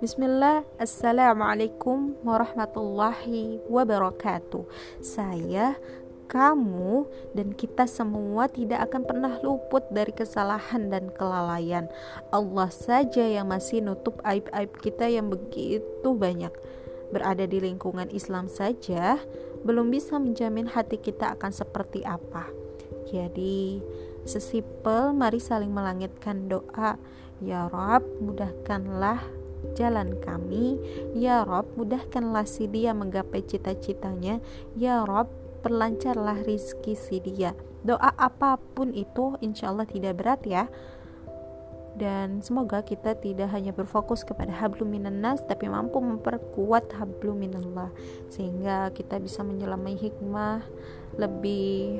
Bismillah, Assalamualaikum warahmatullahi wabarakatuh. Saya, kamu, dan kita semua tidak akan pernah luput dari kesalahan dan kelalaian. Allah saja yang masih nutup aib-aib kita yang begitu banyak. Berada di lingkungan Islam saja belum bisa menjamin hati kita akan seperti apa. Jadi, sesipel mari saling melangitkan doa. Ya Rob, mudahkanlah jalan kami. Ya Rob, mudahkanlah si dia menggapai cita-citanya. Ya Rob, perlancarlah rizki si dia. Doa apa pun itu insya Allah tidak berat ya. Dan semoga kita tidak hanya berfokus kepada hablum nas tapi mampu memperkuat hablum minallah sehingga kita bisa menyelami hikmah lebih